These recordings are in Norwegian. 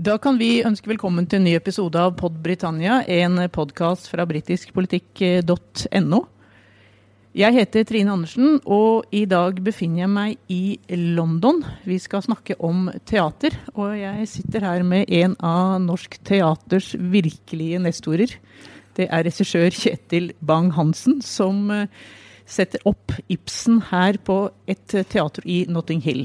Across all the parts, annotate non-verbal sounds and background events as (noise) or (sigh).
Da kan vi ønske velkommen til en ny episode av Pod Britannia, en podkast fra britiskpolitikk.no. Jeg heter Trine Andersen, og i dag befinner jeg meg i London. Vi skal snakke om teater, og jeg sitter her med en av norsk teaters virkelige nestorer. Det er regissør Kjetil Bang-Hansen, som eh, setter opp Ibsen her på et teater i Notting Hill.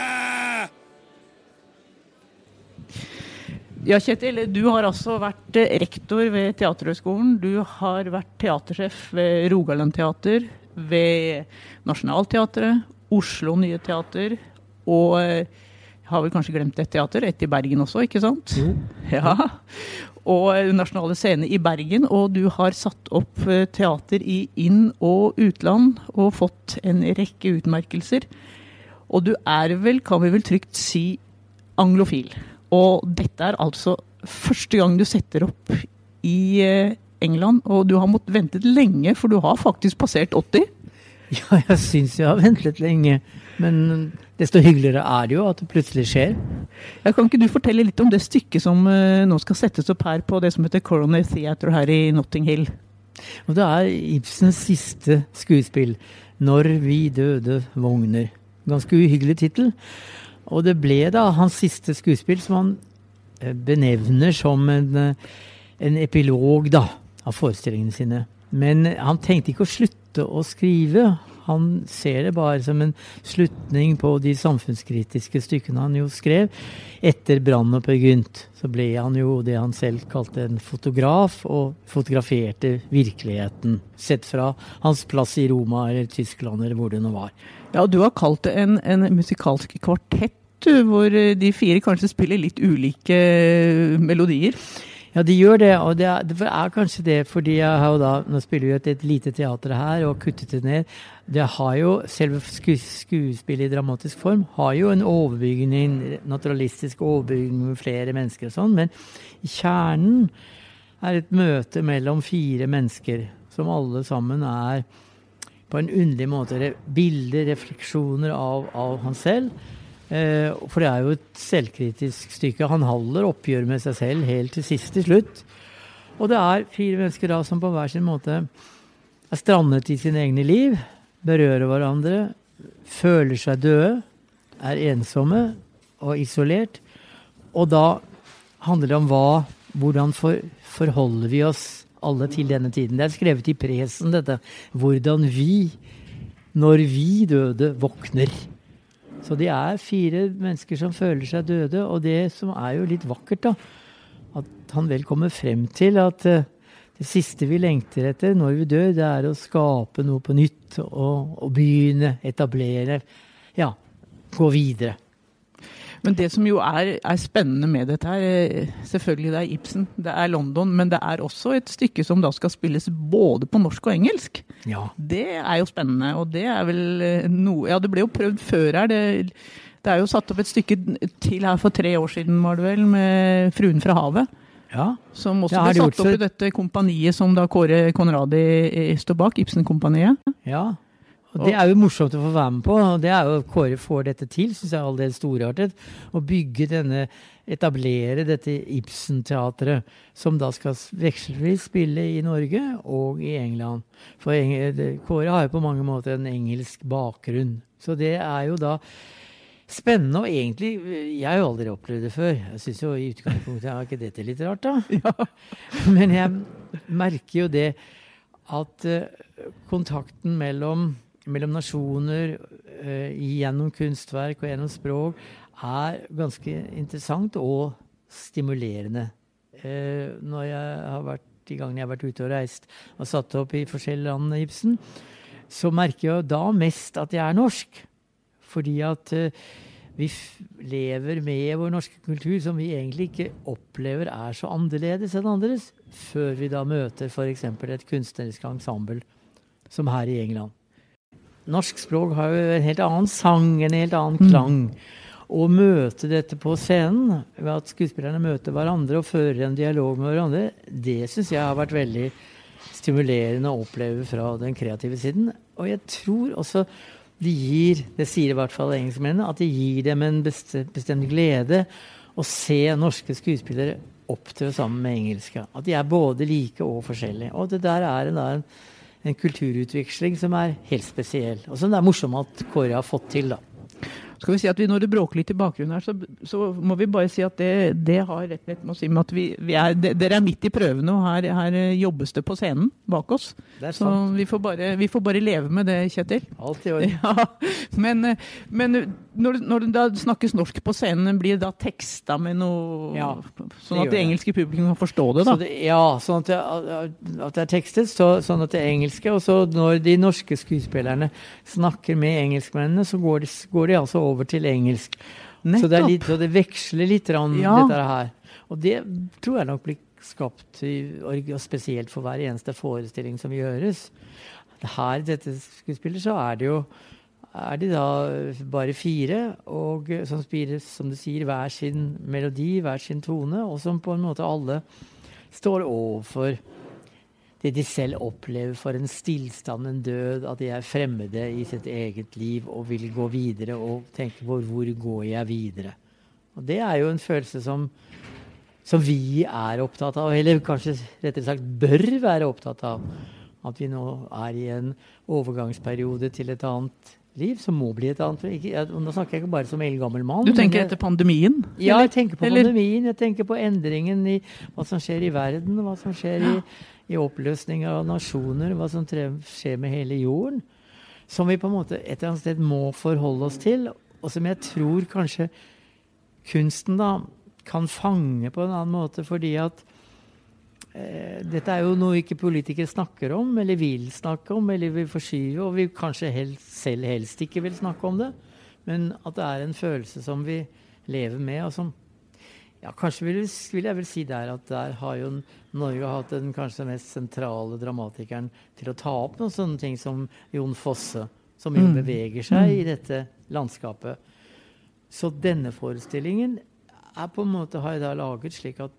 Ja, Kjetil, du har altså vært eh, rektor ved Teaterhøgskolen. Du har vært teatersjef ved Rogaland Teater, ved Nationaltheatret, Oslo Nye Teater og jeg har vel kanskje glemt et teater, et i Bergen også, ikke sant? Jo. (laughs) Ja. Og eh, Nasjonale Scene i Bergen. Og du har satt opp eh, teater i inn- og utland og fått en rekke utmerkelser. Og du er vel, kan vi vel trygt si, anglofil. Og dette er altså første gang du setter opp i eh, England, og du har måttet ventet lenge, for du har faktisk passert 80. (laughs) Ja, jeg syns jeg har ventet lenge. Men desto hyggeligere er det jo at det plutselig skjer. Ja, kan ikke du fortelle litt om det stykket som eh, nå skal settes opp her på det som heter Coroner Theatre her i Notting Hill? Og det er Ibsens siste skuespill, 'Når vi døde vogner'. Ganske uhyggelig tittel. Og det ble da hans siste skuespill, som han eh, benevner som en, eh, en epilog da, av forestillingene sine. Men han tenkte ikke å slutte å skrive. Han ser det bare som en slutning på de samfunnskritiske stykkene han jo skrev. Etter brannen Per Gynt så ble han jo det han selv kalte en fotograf, og fotograferte virkeligheten. Sett fra hans plass i Roma eller Tyskland eller hvor det nå var. Ja, du har kalt det en, en musikalsk kvartett, hvor eh, de fire kanskje spiller litt ulike eh, melodier. Ja, de gjør det, og det er, det er kanskje det fordi jeg har jo da Nå spiller vi et, et lite teater her og kuttet det ned. Det har jo, Selve skuespillet i dramatisk form har jo en overbygning, naturalistisk overbygning med flere mennesker og sånn, men kjernen er et møte mellom fire mennesker som alle sammen er på en underlig måte bilder, refleksjoner av, av han selv. Eh, for det er jo et selvkritisk stykke. Han holder oppgjør med seg selv helt til sist til slutt. Og det er fire mennesker da som på hver sin måte er strandet i sine egne liv, berører hverandre, føler seg døde, er ensomme og isolert. Og da handler det om hva, hvordan for, forholder vi oss alle til denne tiden. Det er skrevet i presen, dette. Hvordan vi, når vi døde, våkner. Så de er fire mennesker som føler seg døde. Og det som er jo litt vakkert, da, at han vel kommer frem til at uh, det siste vi lengter etter når vi dør, det er å skape noe på nytt. Og, og begynne, etablere. Ja, gå videre. Men det som jo er, er, spennende med dette her, eh, selvfølgelig det er Ibsen, det er London, men det er også et stykke som da skal spilles både på norsk og engelsk. Ja. Det er jo spennende, og det er vel eh, noe Ja, det ble jo prøvd før her. Det, det er jo satt opp et stykke til her for tre år siden, var det vel, med 'Fruen fra havet'. Ja. Som også ble satt opp i dette kompaniet som da Kåre Conradi står bak, Ibsen-kompaniet. Ja, og Det er jo morsomt å få være med på. og det er jo Kåre får dette til, syns jeg er aldeles storartet. Å bygge denne, etablere dette Ibsen-teatret, som da skal vekselvis spille i Norge og i England. For Kåre har jo på mange måter en engelsk bakgrunn. Så det er jo da spennende, og egentlig Jeg har jo aldri opplevd det før. Jeg syns jo i utgangspunktet er ikke dette litt rart, da? (laughs) Ja. Men jeg merker jo det at uh, kontakten mellom mellom nasjoner uh, gjennom kunstverk og gjennom språk er ganske interessant og stimulerende. Uh, når jeg har vært, De gangene jeg har vært ute og reist og satt opp i forskjellige land Ibsen, så merker jeg da mest at jeg er norsk. Fordi at uh, vi lever med vår norske kultur, som vi egentlig ikke opplever er så annerledes enn andres, før vi da møter f.eks. et kunstnerisk ensemble, som her i England. Norsk språk har jo en helt annen sang, en helt annen klang. Å møte dette på scenen, ved at skuespillerne møter hverandre og fører en dialog med hverandre, det syns jeg har vært veldig stimulerende å oppleve fra den kreative siden. Og jeg tror også det gir, det sier i hvert fall engelskmennene, at det gir dem en bestemt glede å se norske skuespillere opptre sammen med engelske. At de er både like og forskjellige. Og det der er en, en, en kulturutveksling som er helt spesiell. Og som det er morsomt at Kåre har fått til. da. Skal vi si at vi, Når det bråker litt i bakgrunnen her, så, så må vi bare si at det, det har rett og slett med å si med at vi, vi er, det, dere er midt i prøvene, og her, her jobbes det på scenen bak oss. Så vi får, bare, vi får bare leve med det, Kjetil. Alt i orden. (laughs) Ja, men, men når, når det da snakkes norsk på scenen, blir det da teksta med noe Ja, Sånn at det engelske publikum kan forstå det, da? Så det, ja, sånn at det, at det er tekstet, så, sånn at det er engelske. Og så når de norske skuespillerne snakker med engelskmennene, så går de, går de altså over til engelsk. Så det, litt, så det veksler litt, rann, Ja. dette her. Og det tror jeg nok blir skapt i- og spesielt for hver eneste forestilling som gjøres. Her i dette skuespillet så er det jo er de da bare fire, og eh, som spiller som du sier, hver sin melodi, hver sin tone, og som på en måte alle står overfor det de selv opplever for en stillstand, en død, at de er fremmede i sitt eget liv og vil gå videre og tenke på hvor går jeg videre. Og det er jo en følelse som, som vi er opptatt av, eller kanskje rettere sagt bør være opptatt av. At vi nå er i en overgangsperiode til et annet liv, som må bli et annet ikke, jeg, Nå snakker jeg ikke bare som eldgammel mann. Du tenker jeg- etter pandemien? ja, jeg tenker på Eller- pandemien. Jeg tenker på endringen i hva som skjer i verden, hva som skjer i, i oppløsning av nasjoner, hva som skjer med hele jorden. Som vi på en måte et eller annet sted må forholde oss til, og som jeg tror kanskje kunsten da kan fange på en annen måte, fordi at dette er jo noe ikke politikere snakker om, eller vil snakke om, eller vil forskyve, og vi kanskje helst, selv helst ikke vil snakke om det. Men at det er en følelse som vi lever med, og som ja, Kanskje vil, vil jeg vel si der at der har jo Norge hatt den kanskje mest sentrale dramatikeren til å ta opp noen sånne ting som Jon Fosse, som jo beveger seg i dette landskapet. Så denne forestillingen er på en måte har jeg da laget slik at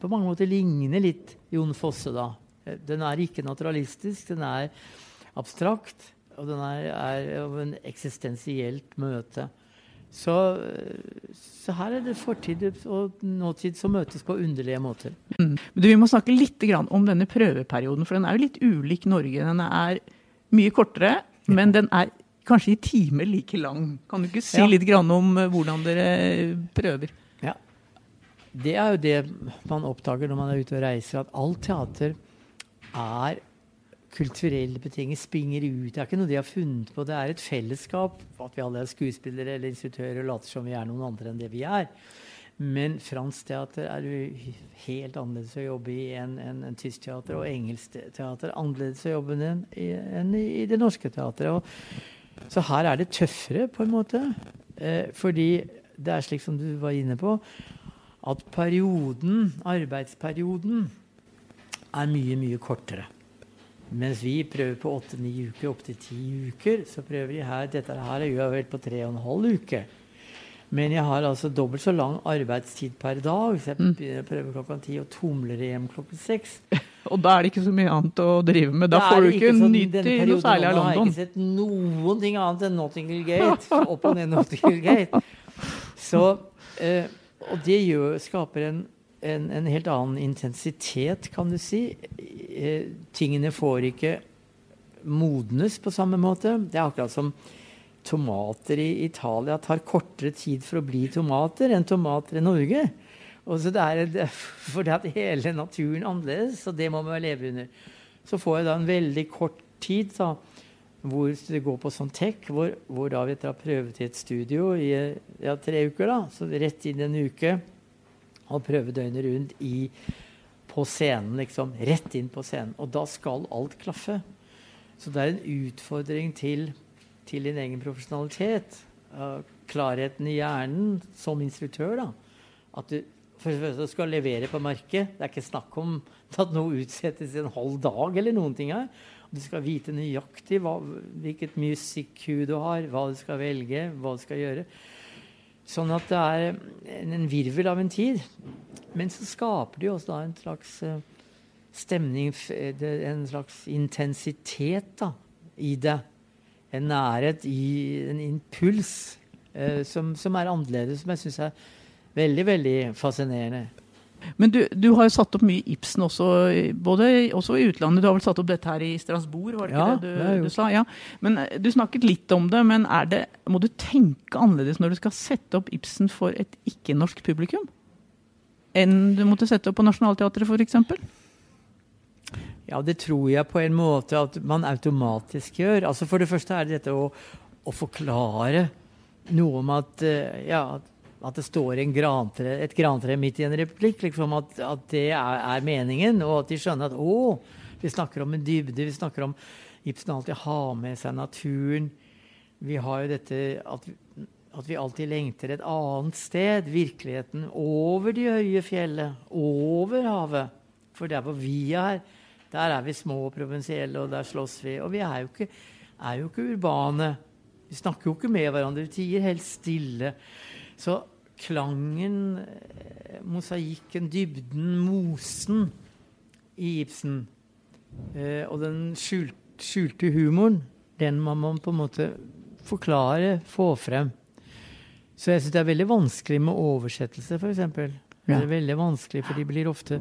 på mange måter ligner litt Jon Fosse, da. Eh, Den er ikke naturalistisk, den er abstrakt, og den er, er av en eksistensielt møte. Så, så her er det fortid og nåtid som møtes på underlige måter. Men Du, vi må snakke litt grann om denne prøveperioden, for den er jo litt ulik Norge. Den er mye kortere, men den er kanskje i timer like lang. Kan du ikke si Ja. litt grann om eh, hvordan dere prøver? Det er jo det man oppdager når man er ute og reiser, at alt teater er kulturelle betinget, springer ut. Det er ikke noe de har funnet på. Det er et fellesskap. At vi alle er skuespillere eller instruktører og later som vi er noen andre enn det vi er. Men fransk teater er jo helt annerledes å jobbe i enn en, en tysk teater. Og engelsk teater er annerledes å jobbe enn i, enn i, i det norske teatret. Og, så her er det tøffere, på en måte. Eh, fordi det er slik som du var inne på, at perioden, arbeidsperioden, er mye, mye kortere. Mens vi prøver på åtte-ni uker, opptil ti uker, så prøver de her Dette her er vel på tre og en halv uke. Men jeg har altså dobbelt så lang arbeidstid per dag. Så jeg begynner å prøve klokka ti og tumler hjem klokken seks. (laughs) Og da er det ikke så mye annet å drive med. Da får du ikke sånn- nytt i noe særlig av London. har jeg har ikke sett noen ting annet enn Nottingham Gate. Opp og ned (laughs) Nottingham Gate. Så, eh, og det gjør, skaper en, en, en helt annen intensitet, kan du si. Eh, tingene får ikke modnes på samme måte. Det er akkurat som tomater i Italia tar kortere tid for å bli tomater enn tomater i Norge. Og så det er (laughs) fordi at hele naturen er annerledes, og det må man leve under. Så får jeg da en veldig kort tid da, hvor det går på sånn tech, hvor, hvor da vi tar prøvet i et studio i ja, tre uker. da, Så rett inn en uke og prøve døgnet rundt i, på scenen. liksom, Rett inn på scenen. Og da skal alt klaffe. Så det er en utfordring til, til din egen profesjonalitet. Uh, klarheten i hjernen som instruktør. da, At du for det første skal levere på merket. Det er ikke snakk om at noe utsettes i en halv dag eller noen ting her. Du skal vite nøyaktig hva, hvilket music-cue du har, hva du skal velge, hva du skal gjøre. Sånn at det er en, virvel av en tid. Men så skaper det jo også da en slags uh, stemning, en slags intensitet da, i det. En nærhet i en impuls eh, som, som, er annerledes, som jeg syns er veldig, veldig fascinerende. Men du, du, har jo satt opp mye Ibsen også, både, også i utlandet. Du har vel satt opp dette her i Strasbourg, var det ja, ikke det du, du sa? Ja. Men eh, Du snakket litt om det, men det, må du tenke annerledes når du skal sette opp Ibsen for et ikke-norsk publikum? Enn du måtte sette opp på Nationaltheatret, f.eks.? Ja, det tror jeg på en måte at man automatisk gjør. Altså For det første er det dette å, å forklare noe om at, ja, ja, at det står grantre, et grantre midt i en replikk. Liksom at, at det er, er, meningen, og at de skjønner at å, vi snakker om en dybde. Vi snakker om Ibsen alltid har med seg naturen. Vi har jo dette at, at vi alltid lengter et annet sted. Virkeligheten over de høye fjellet, over havet. For der hvor vi er, der er vi små og provinsielle, og der slåss vi. Og vi er jo ikke, er jo ikke urbane. Vi snakker jo ikke med hverandre. Vi tier helt stille. Så klangen, eh, mosaikken, dybden, mosen i Ibsen eh, og den skjult, skjulte humoren, den må man på en måte forklare, få frem. Så jeg syns det er veldig vanskelig med oversettelse, f.eks. Ja. Det er veldig vanskelig, for de blir ofte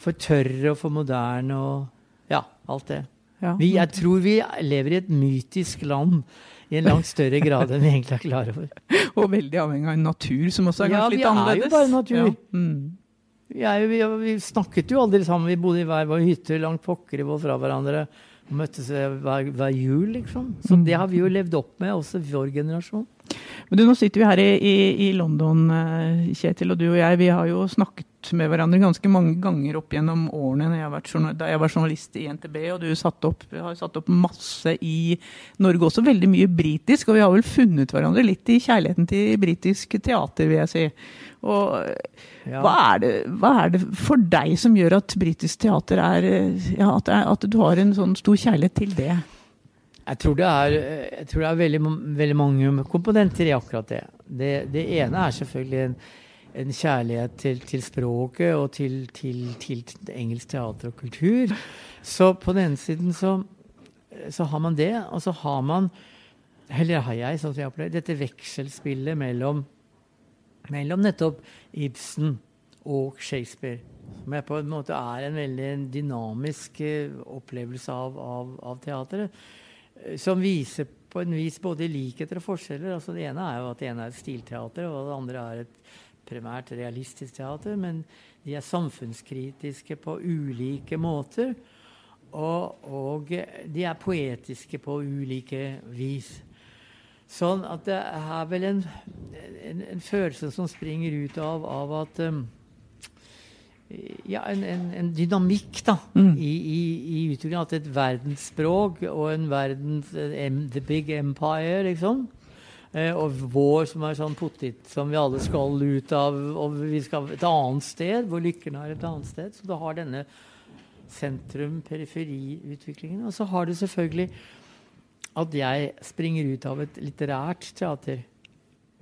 for tørre og for moderne og ja, alt det. Ja. Vi, jeg tror vi lever i et mytisk land i en langt større grad enn vi egentlig er klar over. (laughs) og veldig avhengig av en natur som også er kanskje litt annerledes. Ja, vi er jo bare natur. Ja. Mm. Vi, vi, vi, snakket jo aldri sammen. Vi bodde i hver vår hytte langt pokker i vår fra hverandre. Og møttes hver, hver jul, liksom. Så mm. det har vi jo levd opp med, også vår generasjon. Men du, Nå sitter vi her i, i, i, London, eh, Kjetil, og du og jeg vi har jo snakket med hverandre ganske mange ganger opp gjennom årene jeg da jeg var journalist i NTB, og du satt opp, har satt opp masse i Norge også, veldig mye britisk. Og vi har vel funnet hverandre litt i kjærligheten til britisk teater, vil jeg si. Og ja. hva, er det, hva, er det, for deg som gjør at britisk teater er ja, at, at du har en sånn stor kjærlighet til det? Jeg tror det er, tror det er veldig, veldig, mange komponenter i akkurat det. Det, det ene er selvfølgelig en, en kjærlighet til, til, språket og til, til, til, engelsk teater og kultur. Så på den ene siden så, så, har man det, og så har man Eller har jeg, sånn som jeg opplever dette vekselspillet mellom, mellom nettopp Ibsen og Shakespeare. Som på en måte er en veldig dynamisk eh, opplevelse av, av, av teateret. Eh, som viser på en vis både likheter og forskjeller. Altså det ene er jo at det ene er et stilteater, og det andre er et primært realistisk teater. Men de er samfunnskritiske på ulike måter. Og, og de er poetiske på ulike vis. Sånn at det er vel en, en, en følelse som springer ut av, av at um, ja, en, en, en, dynamikk da, mm. i, i, i utviklingen. At et verdensspråk og en verdens The big empire, liksom. Eh, og vår som er sånn pottit som vi alle skal ut av, og vi skal et annet sted, hvor lykken er et annet sted. Så du har denne sentrum-periferi-utviklingen. Og så har du selvfølgelig at jeg springer ut av et litterært teater.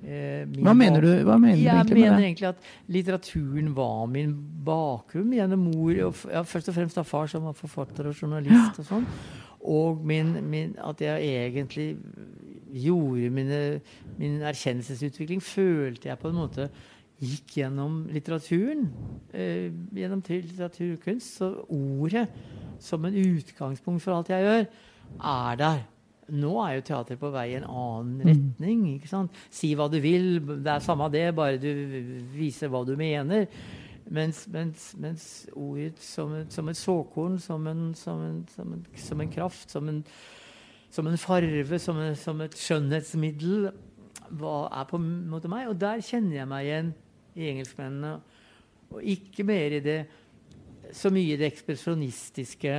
Eh, hva mener du, hva mener jeg du egentlig mener egentlig at litteraturen var min bakgrunn gjennom mor og ja, Først og fremst av far, som var forfatter og journalist. Og sånn. Og min, min, at jeg egentlig gjorde mine, min erkjennelsesutvikling, følte jeg på en måte gikk gjennom litteraturen. Eh, gjennom litteraturkunst. Så ordet som en utgangspunkt for alt jeg gjør, er der. Nå er jo teater på vei i en annen mm. retning. ikke sant? Si hva du vil, det er samme det, bare du viser hva du mener. Mens, mens, mens ordet som som et såkorn, som en, som, en, som, en, som en, kraft, som en, som en farve, som, et skjønnhetsmiddel, er på en måte meg. Og der kjenner jeg meg igjen i engelskmennene. Og ikke mer i det så mye i det ekspresjonistiske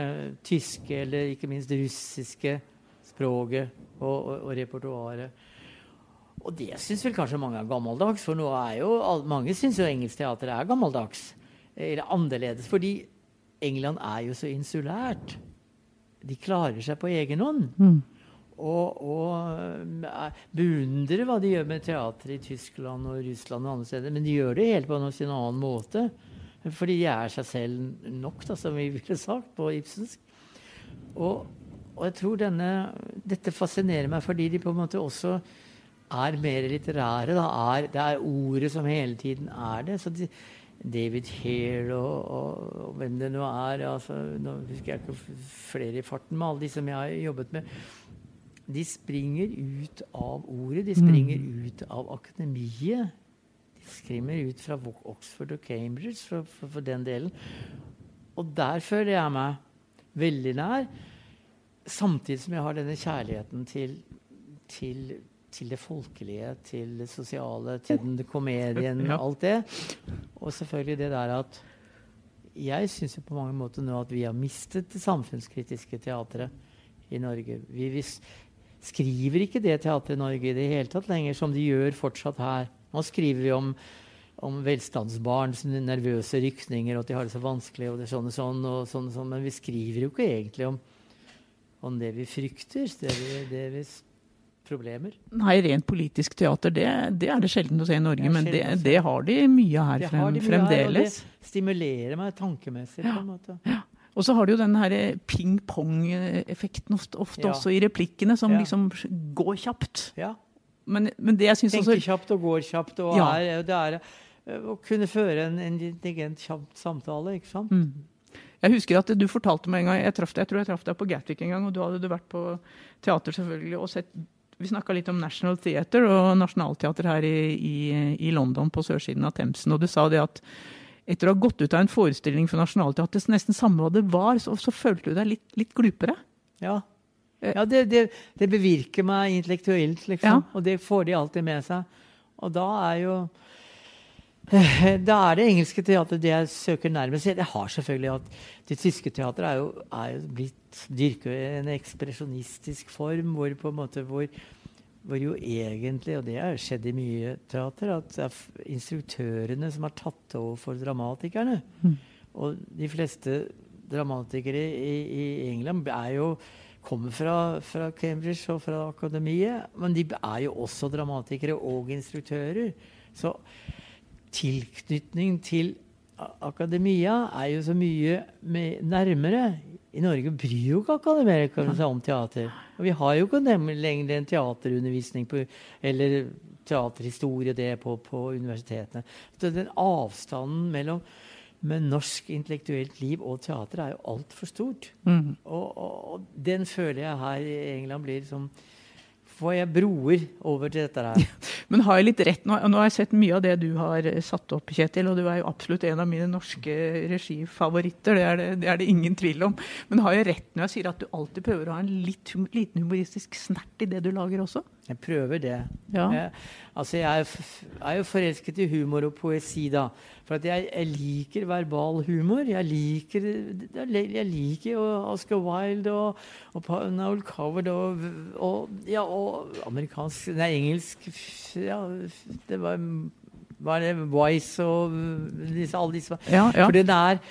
tyske eller ikke minst russiske språket og, og, og repertoaret. Og det syns vel kanskje mange er gammeldags, for nå er jo, mange syns jo engelsk teater er gammeldags. Eller annerledes, fordi England er jo så insulært. De klarer seg på egen hånd. Mm. Og, og eh, beundrer hva de gjør med teater i Tyskland og Russland og andre steder. Men de gjør det helt på en sin annen måte. Fordi de er seg selv nok, da, som vi (laughs) ville sagt på ibsensk. Og, og jeg tror denne, dette fascinerer meg fordi de på en måte også er mer litterære. Da. Er, det er ordet som hele tiden er det. Så de, David Hare og, og, og, hvem det nå er altså, Nå husker jeg ikke flere i farten med alle de som jeg har jobbet med. De springer ut av ordet. De springer mm. ut av akademiet. De skrimmer ut fra Oxford og Cambridge, for, for, for den delen. Og der føler jeg meg veldig nær. Samtidig som jeg har denne kjærligheten til, til til det folkelige, til det sosiale, til den (laughs) komedien, ja. alt det. Og selvfølgelig det der at Jeg syns på mange måter nå at vi har mistet det samfunnskritiske teatret i Norge. Vi, vi skriver ikke det teatret i Norge i det hele tatt lenger, som de gjør fortsatt her. Nå skriver vi om, om velstandsbarns nervøse rykninger, og at de har det så vanskelig, og det er sånn og sånn, og sånn, og sånn. men vi skriver jo ikke egentlig om, om det vi frykter. Det vi, det vi problemer? Nei, rent politisk teater det, det er det sjelden å se i Norge. Det men det, det, har de mye her frem, mye fremdeles. Her, og det stimulerer meg tankemessig. Ja. på en måte. Ja. Og så har du jo den ping-pong-effekten ofte, ofte ja. også i replikkene, som liksom går kjapt. Ja. Men, men det jeg syns også Tenker kjapt og går kjapt. og er, det er eh, å kunne føre en, en intelligent samtale, ikke sant? Mm. Jeg husker at du fortalte meg en gang, jeg, deg, jeg tror jeg traff deg på Gatwick en gang, og du hadde du vært på teater selvfølgelig og sett vi snakka litt om National Theatre og Nationaltheatret her i, i, i, London på sørsiden av Themsen. Og du sa det at etter å ha gått ut av en forestilling for Nationaltheatret, nesten samme hva det var, så, så følte du deg litt, litt glupere. Ja. Eh. ja det, det, det, bevirker meg intellektuelt, liksom. Ja. Og det får de alltid med seg. Og da er jo da er det engelske teatret det jeg søker nærmest. Jeg har selvfølgelig at Det tyske teatret er jo, er jo blitt dyrket en ekspresjonistisk form hvor på en måte hvor, hvor, jo egentlig, og det har skjedd i mye teater, at det er instruktørene som har tatt over for dramatikerne. Mm. Og de fleste dramatikere i, i England er jo kommer fra, fra, Cambridge og fra akademiet, men de er jo også dramatikere og instruktører. Så tilknytning til akademia er jo så mye nærmere. I Norge bryr jo ikke akademikerne seg om teater. Og vi har jo ikke lenger en teaterundervisning på, eller teaterhistorie det på, på universitetene. Så den avstanden mellom med norsk intellektuelt liv og teater er jo altfor stort. Mm. Og, og, og, den føler jeg her i England blir som får jeg broer over til dette her. (laughs) Men har jeg litt rett nå? Nå har jeg sett mye av det du har satt opp, Kjetil, og du er jo absolutt en av mine norske regifavoritter. Det er det, det er det, ingen tvil om. Men har jeg rett når jeg sier at du alltid prøver å ha en litt, liten humoristisk snert i det du lager også? Jeg prøver det. Ja. Jeg, altså jeg er, er, jo forelsket i humor og poesi, da. For jeg, jeg, liker verbal humor. Jeg liker, jeg liker Oscar Wilde og, og Noel Coward og, og, ja, og amerikansk Nei, engelsk ja, Det var, var det Wise og disse, alle disse. Ja, ja. For det er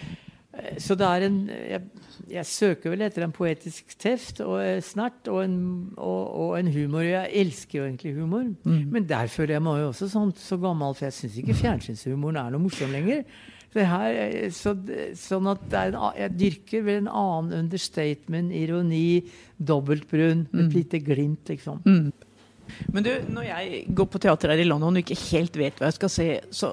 Så det er en jeg, jeg søker vel etter en poetisk teft og snert og en, og, og en humor. Jeg elsker jo egentlig humor. Mm. Men der føler jeg meg jo også sånn, så gammel, for jeg syns ikke fjernsynshumoren er noe morsom lenger. Så her, så, sånn at en, Jeg dyrker vel en annen understatement, ironi, dobbeltbrunn, mm. et lite glimt, liksom. Mm. Men du, når jeg går på teater her i London og ikke helt vet hva jeg skal se, så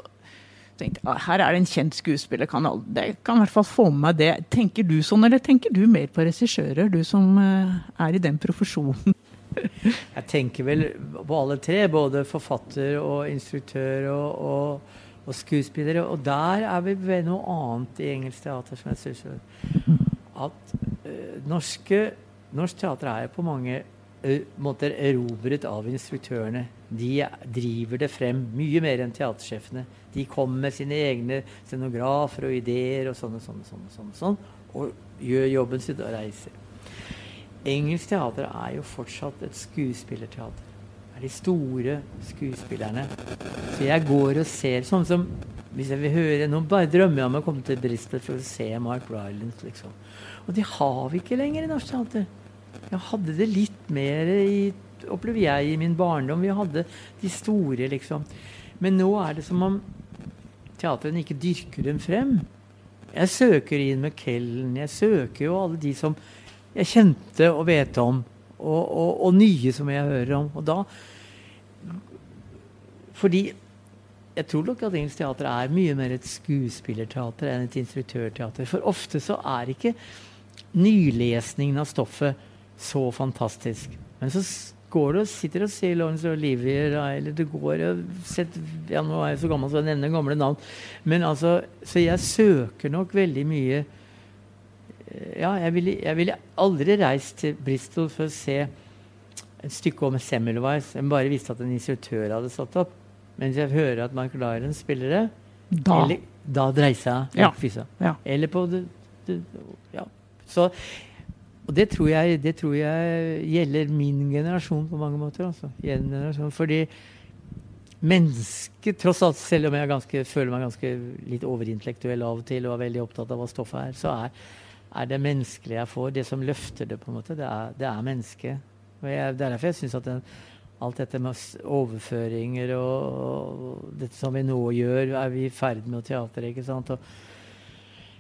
tenkte jeg, her er det en kjent skuespiller, kan, det kan i hvert fall få med meg det. Tenker du sånn, eller tenker du mer på regissører, du som uh, er i den profesjonen? (laughs) jeg tenker vel på alle tre, både forfatter og instruktør og, og, og skuespillere. Og der er vi ved noe annet i engelsk teater som jeg syns At uh, norske, norsk teater er på mange uh, måter erobret av instruktørene. De driver det frem mye mer enn teatersjefene. De kommer med sine egne scenografer og ideer og sånn og sånn, sånn, sånn, sånn, og gjør jobben sin og reiser. Engelsk teater er jo fortsatt et skuespillerteater. Det er de store skuespillerne. Så jeg går og ser sånn som Hvis jeg vil høre Nå bare drømmer jeg om å komme til Bristol for å se Mark Rylance, liksom. Og det har vi ikke lenger i norsk teater. Jeg hadde det litt mer i opplever jeg i min barndom. Vi hadde de store, liksom. Men nå er det som om teatrene ikke dyrker dem frem. Jeg søker inn med Kellen. Jeg søker jo alle de som jeg kjente og vet om. Og, og, og nye som jeg hører om. Og da Fordi jeg tror nok at engelsk teater er mye mer et skuespillerteater enn et instruktørteater. For ofte så er ikke nylesningen av stoffet så fantastisk. Men så går du og sitter og ser Lawrence Olivier, eller du går og sett, ja, Nå er jeg så gammel så jeg nevner gamle navn. Men altså, Så jeg søker nok veldig mye Ja, jeg ville, jeg ville aldri reist til Bristol for å se et stykke om Semmelweis. Jeg bare visste at en instruktør hadde satt opp. Mens jeg hører at Mark Lawrence spiller det, Da. eller, da dreier jeg Ja. fisa. Ja. Eller på det, det Ja. Så og det tror, jeg, det tror jeg gjelder min generasjon på mange måter. Altså. Fordi mennesket, tross alt, selv om jeg ganske, føler meg ganske litt overintellektuell av og til og er veldig opptatt av hva stoffet er, så er, er det menneskelige jeg får, det som løfter det, på en måte, det er, det er mennesket. Og jeg, det er derfor jeg syns at den, alt dette med overføringer og, og dette som vi nå gjør, er vi i ferd med å teatre, ikke sant. Og,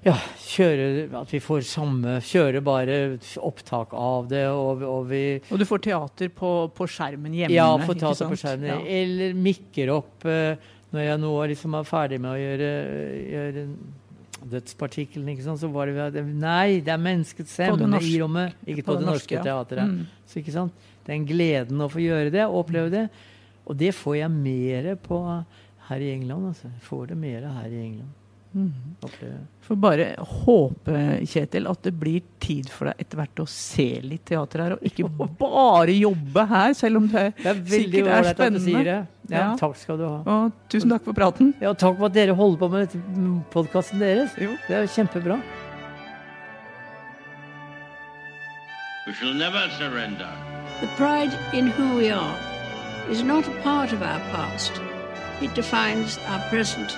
ja, kjøre, at vi får samme Kjøre bare opptak av det, og, og vi Og du får teater på, på skjermen hjemme. Ja, få ikke ta på skjermen. Ja. Eller mikker opp eh, når jeg nå liksom er ferdig med å gjøre, gjøre dødspartikkelen, ikke sant, så var det at Nei, det er menneskets På stemme i rommet. Ikke på, det, norske ja. teatret. Mm. Så ikke sant? Den gleden å få gjøre det, oppleve det. Og det får jeg mer på her i England. altså. Jeg får det mer her i England. Mm. Får bare håpe, Kjetil, at det blir tid for deg etter hvert å se litt teater her, og ikke (laughs) bare jobbe her, selv om det, Det er sikkert er ålreit at du spennende. sier det. Ja, Ja. Takk skal du ha. Og tusen takk for praten. Ja, takk for at dere holder på med podkasten deres. Jo. Det er kjempebra. We shall never surrender. The pride in who we are is not a part of our past. It defines our present